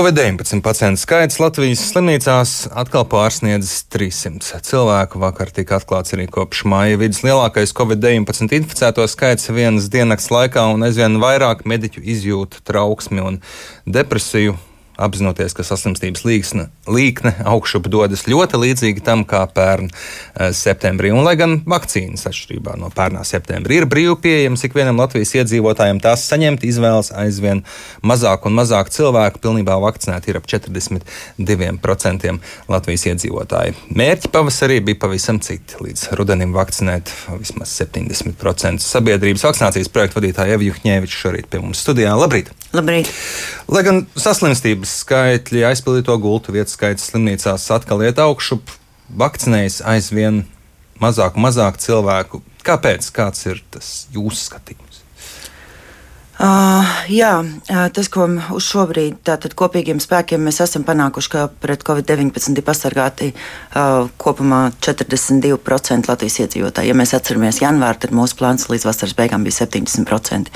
Covid-19 pacientu skaits Latvijas slimnīcās atkal pārsniedz 300 cilvēku. Vakar tika atklāts arī kopš māja vidus lielākais Covid-19 inficēto skaits vienas diennakts laikā, un aizvien vairāk mediķu izjūta trauksmi un depresiju apzinoties, ka saslimstības līksne, līkne augšup dodas ļoti līdzīgi tam, kā pērn eh, septembrī. Un, lai gan vakcīnas, atšķirībā no pērnā septembrī, ir brīvi pieejamas ikvienam Latvijas iedzīvotājam, tās saņemt izvēlas aizvien mazāk un mazāk cilvēku. Pilnībā vakcinēti ir ap 42% Latvijas iedzīvotāji. Mērķi pavasarī bija pavisam citi. Līdz rudenim vakcinēt vismaz 70% sabiedrības vakcinācijas projektu vadītāja Evi Juhņēviča šorīt pie mums studijā. Labrīt! Labrīt! Lai gan saslimstības skaitļi, aizpildīto gultu vietu skaits slimnīcās atkal iet augšu, vakcinējas aizvien mazāk un mazāk cilvēku. Kāpēc? Kāds ir tas jūsu skatījums? Uh, jā, uh, tas, ko uz šobrīd tātad kopīgiem spēkiem mēs esam panākuši, ka pret covid-19 ir pasargāti uh, kopumā 42% Latvijas iedzīvotāji. Ja mēs atceramies janvāru, tad mūsu plāns līdz vasaras beigām bija 70%.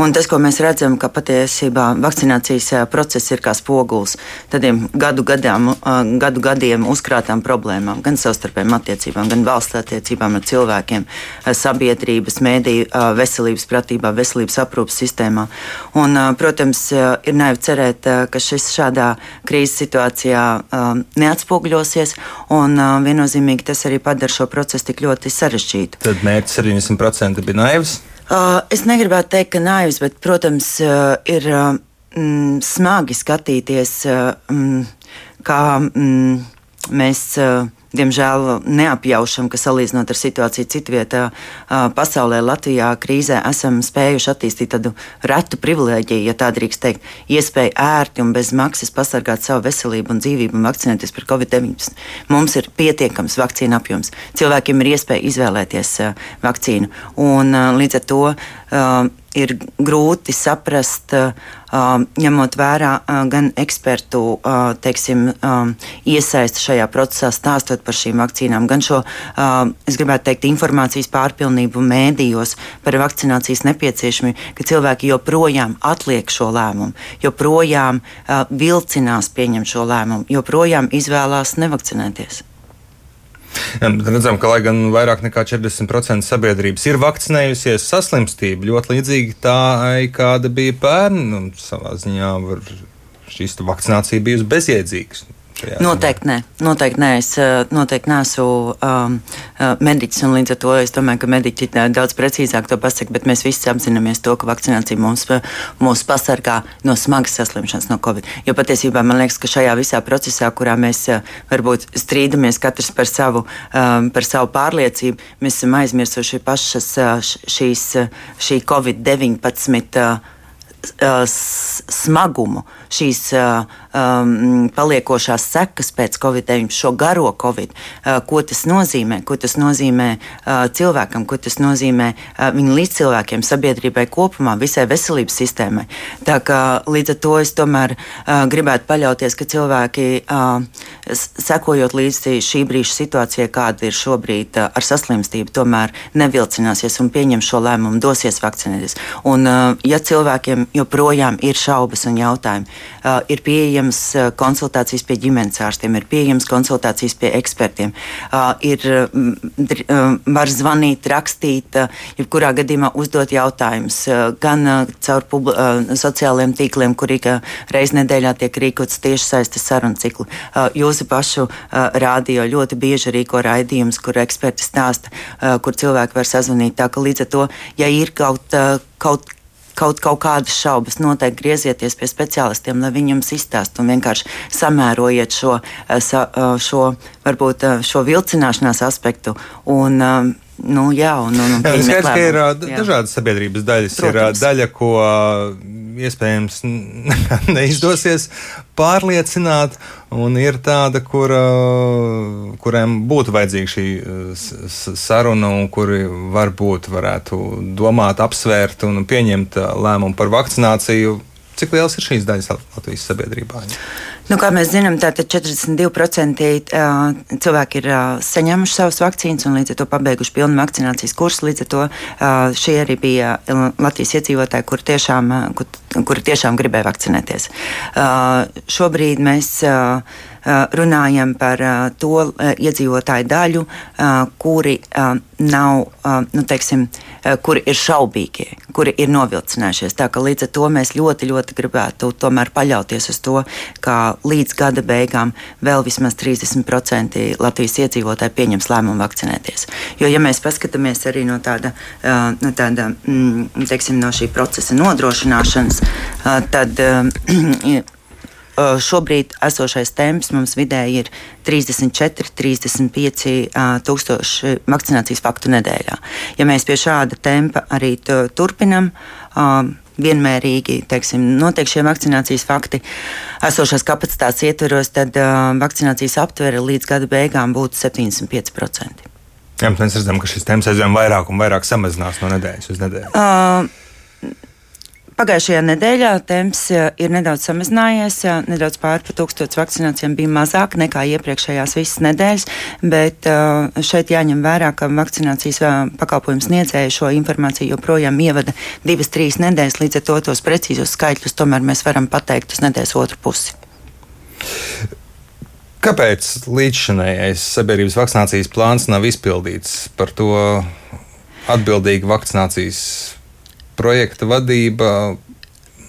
Un tas, ko mēs redzam, ka patiesībā vakcinācijas uh, process ir kā spogulis tādiem gadu, gadām, uh, gadu gadiem uzkrātām problēmām, gan savstarpējām attiecībām, gan valsts attiecībām ar cilvēkiem, uh, sabiedrības, mēdīju, uh, veselības pratībā, veselības aprūpas sistēmā sistēmā. Un, protams, ir naivi cerēt, ka šis šādā krīzes situācijā neatspoguļosies, un viennozīmīgi tas arī padara šo procesu tik ļoti sarežģītu. Tad mērķis 70% bija naivs? Es negribētu teikt, ka naivs, bet, protams, ir mm, smagi skatīties, mm, kā mm, mēs diemžēl neapjaušam, ka salīdzinot ar situāciju citvietā pasaulē, Latvijā krīzē esam spējuši attīstīt tādu retu privilēģiju, ja tā drīkst teikt, iespēju ērti un bez maksas pasargāt savu veselību un dzīvību un vakcinēties pret covid-19. Mums ir pietiekams vakcīnu apjoms. Cilvēkiem ir iespēja izvēlēties vakcīnu. Un, līdz ar to ir grūti saprast, ņemot vērā gan ekspertu teiksim, iesaisti šajā procesā, stāstot par šīm vakcīnām, gan šo, es gribētu teikt, informācijas pārpilnību mēdījos par vakcinācijas nepieciešamību, ka cilvēki joprojām atliek šo lēmumu, joprojām vilcinās pieņemt šo lēmumu, joprojām izvēlās nevakcinēties. Redzam, ka lai gan vairāk nekā 40% sabiedrības ir vakcinējusies, saslimstība ļoti līdzīga tā, kāda bija pērn. Savā ziņā var, šīs vakcinācija bijusi bezjēdzīga. Noteikti nē, noteikti nē. Es eh, noteikti neesmu um, eh, mediķis, un līdz ar to es domāju, ka mediķi eh, daudz precīzāk to pasaka, bet mēs visi apzināmies to, ka vakcinācija mums, mūs pasargā no smagas saslimšanas no covid. Jo patiesībā man liekas, ka šajā visā procesā, kurā mēs varbūt strīdamies katrs par savu, um, par savu pārliecību, mēs esam aizmirsuši pašas šīs, šī covid-19 smagumu, šīs um, paliekošās sekas pēc Covid-19, šo garo Covid, uh, ko tas nozīmē, ko tas nozīmē uh, cilvēkam, ko tas nozīmē uh, viņu līdzcilvēkiem, sabiedrībai kopumā, visai veselības sistēmai. Tā kā līdz ar to es tomēr uh, gribētu paļauties, ka cilvēki, uh, sekojot līdzi šī brīža situācijai, kāda ir šobrīd uh, ar saslimstību, tomēr nevilcināsies un pieņem šo lēmumu, dosies vakcinēties. Un, uh, ja cilvēkiem joprojām ir šaubas un jautājumi, uh, ir pieejami pieejamas eh, konsultācijas pie ģimenes ārstiem, ir pieejamas konsultācijas pie ekspertiem, ir, var zvanīt, rakstīt, jebkurā gadījumā uzdot jautājumus gan caur publi, sociālajiem tīkliem, kur ik reiz nedēļā tiek rīkots tieši saistes sarunu ciklu. Jūsu pašu rādio ļoti bieži rīko raidījumus, kur eksperti stāsta, kur cilvēki var sazvanīt. Tā ka līdz ar to, ja ir kaut, kaut kaut, kaut kādas šaubas, noteikti griezieties pie speciālistiem, lai viņi jums izstāst un vienkārši samērojiet šo, eh, eh, šo, varbūt, eh, šo vilcināšanās aspektu. Un, Nu, jā, un, un, un skaidrs, ka ir jā. dažādas sabiedrības daļas. Protams. Ir daļa, ko iespējams neizdosies pārliecināt, un ir tāda, kur, kuriem būtu vajadzīga šī saruna, un kuri varbūt varētu domāt, apsvērt un pieņemt lēmumu par vakcināciju. Cik liels ir šīs daļas Latvijas sabiedrībā? Ja? Nu, kā mēs zinām, tātad 42% cilvēki ir saņēmuši savas vakcīnas un līdz ar to pabeiguši pilnu vakcinācijas kursu. Līdz ar to šie arī bija Latvijas iedzīvotāji, kur tiešām kur kuri tiešām gribēja vakcinēties. Šobrīd mēs runājam par to iedzīvotāju daļu, kuri nav, nu, teiksim, kuri ir šaubīgie, kuri ir novilcinājušies. Tā ka līdz ar to mēs ļoti, ļoti gribētu tomēr paļauties uz to, ka līdz gada beigām vēl vismaz 30% Latvijas iedzīvotāji pieņems lēmumu vakcinēties. Jo, ja mēs paskatāmies arī no tāda, no, tāda, mm, teiksim, no šī procesa nodrošināšanas, tad šobrīd esošais temps mums vidēji ir 34, 35 tūkstoši vakcinācijas faktu nedēļā. Ja mēs pie šāda tempa arī turpinam, vienmērīgi teiksim, notiek šie vakcinācijas fakti. Esošās kapacitātes ietveros, tad uh, vakcinācijas aptvere līdz gada beigām būtu 75%. Jā, mēs redzam, ka šis temps aizvien vairāk un vairāk samazinās no nedēļas uz nedēļu. Uh, Pagājušajā nedēļā temps eh, ir nedaudz samazinājies, eh, nedaudz pār par tūkstošu vakcinācijām bija mazāk nekā iepriekšējās visas nedēļas, bet eh, šeit jāņem vērā, ka vakcinācijas pakalpojums sniedzēja šo informāciju joprojām ievada divas, trīs nedēļas, līdz ar to tos precīzos skaitļus tomēr mēs varam pateikt uz nedēļas otru pusi. Kāpēc līdzšinējais sabiedrības vakcinācijas plāns nav izpildīts par to atbildīgu vakcinācijas projekta vadība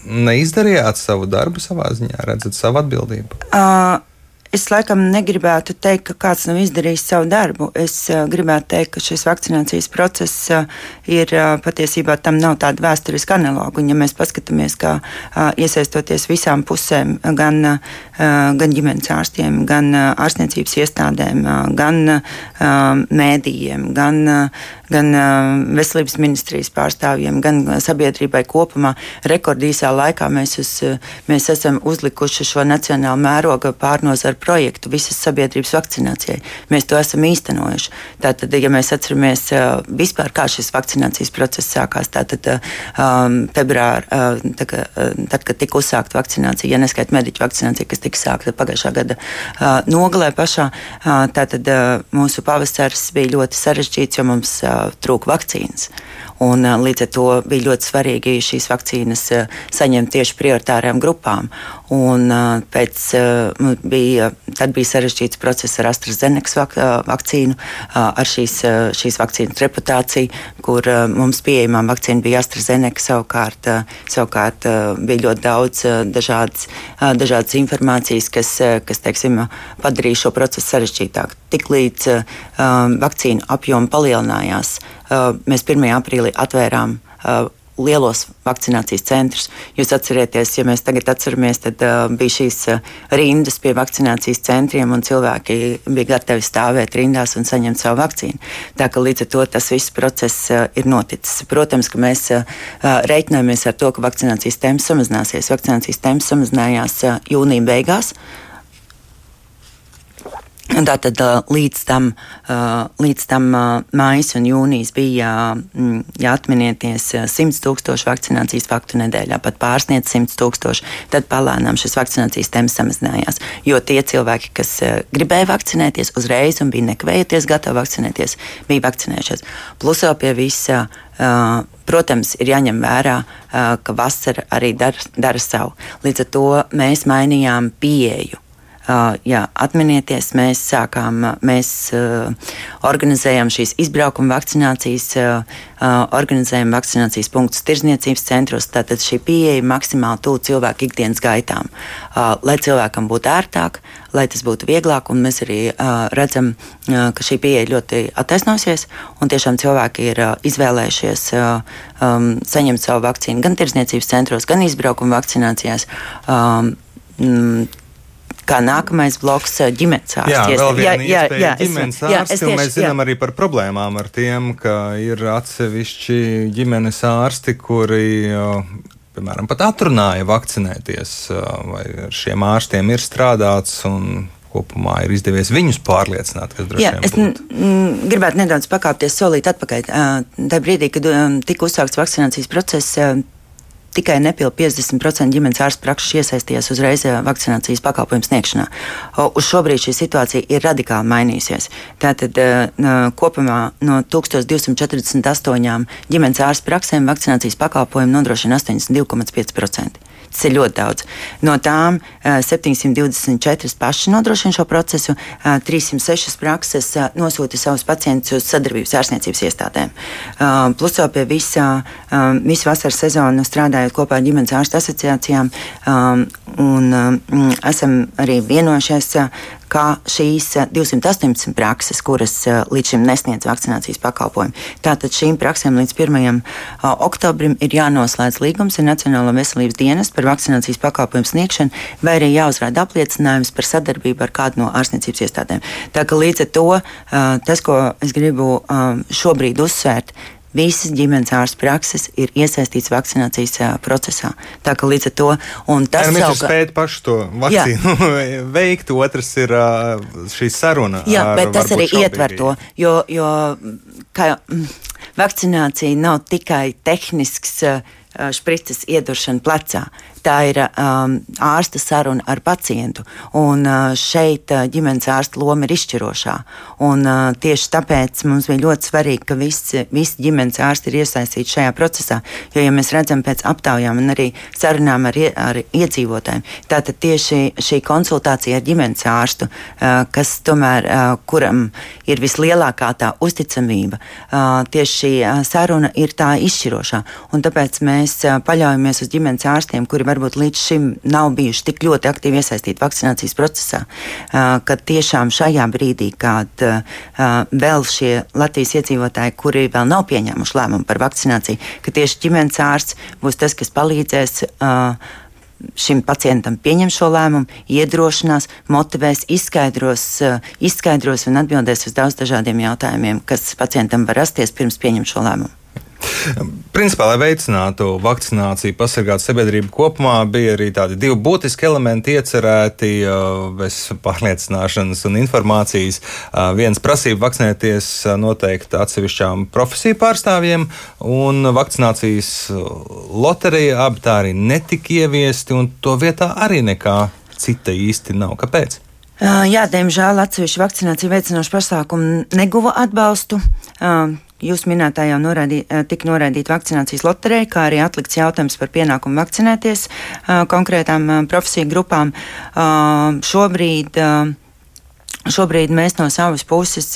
neizdarījāt savu darbu savā ziņā, redzat savu atbildību? Uh. Es laikam negribētu teikt, ka kāds nav izdarījis savu darbu. Es uh, gribētu teikt, ka šis vakcinācijas process uh, ir uh, patiesībā tam nav tāda vēsturiska analoga. Ja mēs paskatāmies, kā iesaistoties visām pusēm, gan, gan ģimenes ārstiem, gan ārstniecības iestādēm, gan mēdījiem, gan gan veselības ministrijas pārstāvjiem, gan sabiedrībai kopumā. Rekordīsā laikā mēs, uz, mēs esam uzlikuši šo nacionālu mēroga pārnozaru projektu visas sabiedrības vakcinācijai. Mēs to esam īstenojuši. Tātad, ja mēs atceramies vispār, kā šis vakcinācijas process sākās, tātad um, februārā, tā, tad, kad tika uzsākta vakcinācija, ja neskaita mediķu vakcinācija, kas tika sākta pagājušā gada uh, nogalē pašā, uh, tātad uh, mūsu pavasars bija ļoti sarežģīts, jo mums uh, trūka vakcīnas. Un, līdz ar to bija ļoti svarīgi šīs vakcīnas saņemt tieši prioritārām grupām. Un, pēc, bija, tad bija sarežģīts process ar AstraZeneca vak vakcīnu, ar šīs, šīs vakcīnas reputāciju, kur mums pieejamā vakcīna bija AstraZeneca. Savukārt, savukārt bija ļoti daudz dažādas, dažādas informācijas, kas, kas teiksim, padarīja šo procesu sarežģītāku. Tiklīdz vakcīnu apjoma palielinājās, mēs 1. aprīlī atvērām lielos vakcinācijas centrus. Jūs atcerieties, ja mēs tagad atceramies, tad uh, bija šīs uh, rindas pie vakcinācijas centriem, un cilvēki bija gatavi stāvēt rindās un saņemt savu vakcīnu. Tā ka līdz ar to tas viss process uh, ir noticis. Protams, ka mēs uh, reiķināmies ar to, ka vakcinācijas temps samazināsies. Vakcinācijas temps samazinājās uh, jūnija beigās. Tātad līdz tam, līdz tam mājas un jūnijas bija, ja atminieties, 100 tūkstoši vakcinācijas faktu nedēļā, pat pārsniedz 100 tūkstoši. Tad palēnām šis vakcinācijas temps samazinājās. Jo tie cilvēki, kas gribēja vakcinēties uzreiz un bija nekavējoties gatavi vakcinēties, bija vakcinējušies. Plus vēl pie visa. Protams, ir jāņem vērā, ka vasara arī dara, dara savu. Līdz ar to mēs mainījām pieeju jā, atminieties, mēs sākām, mēs organizējam šīs izbraukuma vakcinācijas, organizējam vakcinācijas punktus tirzniecības centros. Tātad šī pieeja maksimāli tuvu cilvēku ikdienas gaitām, lai cilvēkam būtu ērtāk, lai tas būtu vieglāk. Mēs arī redzam, ka šī pieeja ļoti attaisnosies, un tiešām cilvēki ir izvēlējušies saņemt savu vakcīnu gan tirzniecības centros, gan izbraukuma vakcinācijās. Um, kā nākamais bloks eh, ģimenes ārsts. Jā, vēl viena jā, jā, jā, ģimenes ārsti, jā, es tieši, mēs zinām jā. arī par problēmām ar tiem, ka ir atsevišķi ģimenes ārsti, kuri piemēram, pat atrunāja vakcinēties, vai ar šiem ārstiem ir strādāts. Kopumā ir izdevies viņus pārliecināt, kas droši vien ir. Gribētu nedaudz pakāpties solīt atpakaļ. Tajā brīdī, kad tika uzsākts vakcinācijas process, tikai nepilnīgi 50% ģimenes ārsta prakses iesaistījās uzreiz vakcinācijas pakalpojumu sniegšanā. Uz šobrīd šī situācija ir radikāli mainījusies. Tātad kopumā no 1248 ģimenes ārsta praksēm vakcinācijas pakalpojumu nodrošina 82,5%. Tas ir ļoti daudz. No tām 724 paši nodrošina šo procesu, 306 prakses nosūta savus pacientus uz sadarbības ārstniecības iestādēm. Plus vēl pie visa, visu vasaras sezonu strādājot kopā ar ģimenes ārstu asociācijām, un esam arī vienojušies kā šīs 218 eh, prakses, kuras eh, līdz šim nesniedz vakcinācijas pakalpojumu. Tātad šīm praksēm līdz 1. Eh, oktobrim ir jānoslēdz līgums ar Nacionālo veselības dienestu par vakcinācijas pakalpojumu sniegšanu, vai arī jāuzrāda apliecinājums par sadarbību ar kādu no ārstniecības iestādēm. Tā ka līdz ar to tas, ko es gribu šobrīd uzsvērt, Visas ģimenes ārsta prakses ir iesaistīts vakcinācijas procesā. Tā kā līdz ar to tas ir. Mēs spējam pašu to vakcīnu veikt, otrs ir šī saruna. Jā, bet tas arī šaubīgi. ietver to, jo, jo kā, mm, vakcinācija nav tikai tehnisks. Šprices ieduršana plecā tā ir um, ārsta saruna ar pacientu. Un uh, šeit uh, ģimenes ārsta loma ir izšķirošā. Un, uh, tieši tāpēc mums bija ļoti svarīgi, ka visi, visi ģimenes ārsti ir iesaistīti šajā procesā. Jo, ja mēs redzam pēc aptaujām un arī sarunām ar, ar iedzīvotājiem, tātad tieši šī konsultācija ar ģimenes ārstu, uh, kas tomēr uh, kuram ir vislielākā tā uzticamība, uh, tieši šī uh, saruna ir tā izšķirošā. Un tāpēc mēs uh, paļaujamies uz ģimenes ārstiem, kuri varbūt līdz šim nav bijuši tik ļoti aktīvi iesaistīti vakcinācijas procesā, ka tiešām šajā brīdī, kad vēl šie Latvijas iedzīvotāji, kuri vēl nav pieņēmuši lēmumu par vakcināciju, ka tieši ģimenes ārsts būs tas, kas palīdzēs šim pacientam pieņem šo lēmumu, iedrošinās, motivēs, izskaidros, izskaidros un atbildēs uz daudz dažādiem jautājumiem, kas pacientam var rasties pirms pieņem šo lēmumu. Principā, lai veicinātu vakcināciju, pasargātu sabiedrību kopumā, bija arī tādi divi būtiski elementi iecerēti bez pārliecināšanas un informācijas. Viens prasība vakcinēties noteikti atsevišķām profesiju pārstāvjiem, un vakcinācijas loterija abi tā arī netika ieviesti, un to vietā arī nekā cita īsti nav. Kāpēc? Jā, diemžēl atsevišķi vakcināciju veicinošu pasākumu neguva atbalstu. Jūs minētā jau norādī, eh, tika noraidīta vakcinācijas loterija, kā arī atlikts jautājums par pienākumu vakcinēties uh, konkrētām uh, profesiju grupām. Šobrīd Šobrīd mēs no savas puses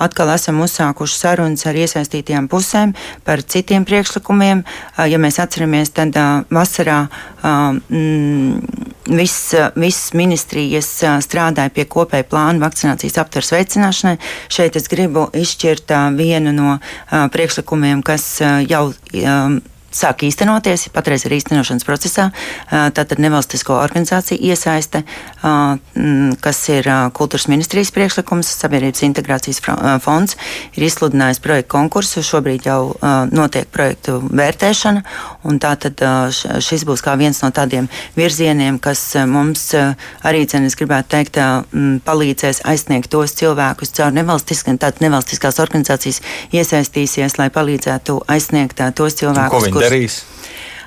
atkal esam uzsākuši sarunas ar iesaistītajām pusēm par citiem priekšlikumiem. Ja mēs atceramies, tad vasarā mm, viss vis ministrijas strādāja pie kopēja plāna vakcinācijas aptvers veicināšanai. Šeit es gribu izšķirt vienu no priekšlikumiem, kas jau sāk īstenoties, patreiz ir īstenošanas procesā. Tātad nevalstisko organizāciju iesaiste, kas ir kultūras ministrijas priekšlikums, Sabiedrības integrācijas fonds, ir izsludinājis projektu konkursu. Šobrīd jau notiek projektu vērtēšana, un tātad šis būs kā viens no tādiem virzieniem, kas mums arī, cenis gribētu teikt, palīdzēs aizsniegt tos cilvēkus caur nevalstiskām, tātad nevalstiskās organizācijas iesaistīsies, lai palīdzētu aizsniegt tos cilvēkus, darīs?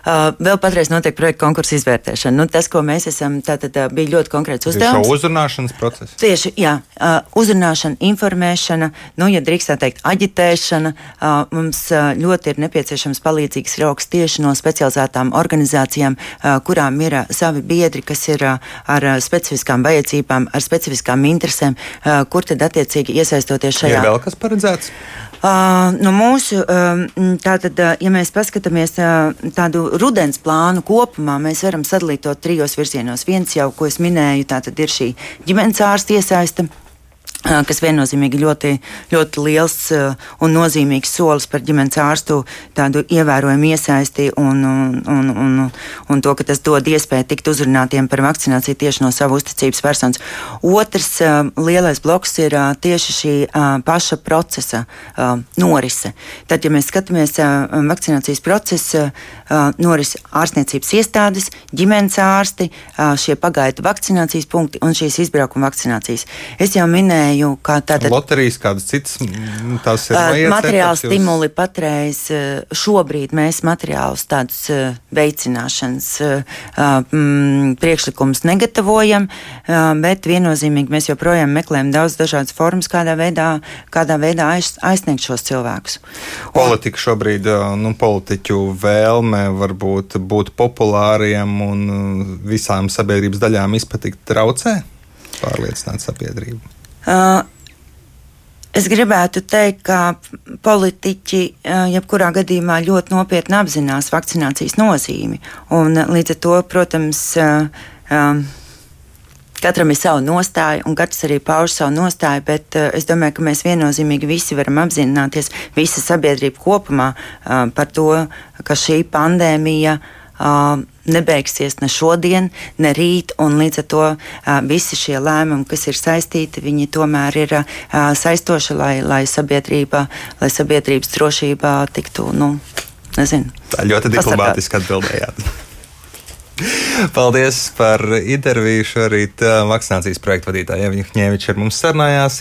Uh, vēl patreiz notiek projekta konkursa izvērtēšana. Nu, tas, ko mēs esam, tātad uh, bija ļoti konkrēts uzdevums. Tieši uzrunāšanas process. Tieši, jā, uh, uzrunāšana, informēšana, nu, ja drīkst tā teikt, aģitēšana. Uh, mums uh, ļoti ir nepieciešams palīdzīgs rokas tieši no specializētām organizācijām, uh, kurām ir savi biedri, kas ir ar specifiskām vajadzībām, ar specifiskām interesēm, kur tad attiecīgi iesaistoties šajā. Ir vēl kas paredzēts? Uh, no mūsu, uh, tātad, uh, ja mēs paskatāmies uh, tādu rudens plānu kopumā, mēs varam sadalīt to trijos virzienos. Viens jau, ko es minēju, tātad ir šī ģimenes ārsta iesaista kas viennozīmīgi ļoti, ļoti liels un nozīmīgs solis par ģimenes ārstu tādu ievērojumu iesaisti un, un, un, un, to, ka tas dod iespēju tikt uzrunātiem par vakcināciju tieši no savu uzticības personas. Otrs lielais bloks ir tieši šī paša procesa norise. Tad, ja mēs skatāmies vakcinācijas procesa norisi ārstniecības iestādes, ģimenes ārsti, šie pagaidu vakcinācijas punkti un šīs izbraukuma vakcinācijas. Es jau minēju, minēju, kā tātad. Loterijas, kādas citas tās ir? Uh, materiāli stimuli jūs... patreiz šobrīd mēs materiālus tādus veicināšanas mm, priekšlikumus negatavojam, bet viennozīmīgi mēs joprojām meklējam daudz dažādas formas, kādā veidā, kādā veidā aiz, aizsniegt šos cilvēkus. Politika šobrīd, nu, politiķu vēlme varbūt būt populāriem un visām sabiedrības daļām izpatikt traucē? pārliecināt sabiedrību? Uh, es gribētu teikt, ka politiķi uh, jebkurā gadījumā ļoti nopietni apzinās vakcinācijas nozīmi. Un, uh, līdz ar to, protams, um, Katram ir sava nostāja, un katrs arī pauž savu nostāju, bet es domāju, ka mēs viennozīmīgi visi varam apzināties, visa sabiedrība kopumā, par to, ka šī pandēmija uh, nebeigsies ne šodien, ne rīt, un līdz ar to visi šie lēmumi, kas ir saistīti, viņi tomēr ir saistoši, lai, lai, sabiedrība, lai sabiedrības drošība tiktu, nu, nezinu. Tā ļoti diplomātiski atbildējāt. Paldies par interviju. Šorīt vakcinācijas projekta vadītāja Ieva Ņēviča ar mums sarunājās.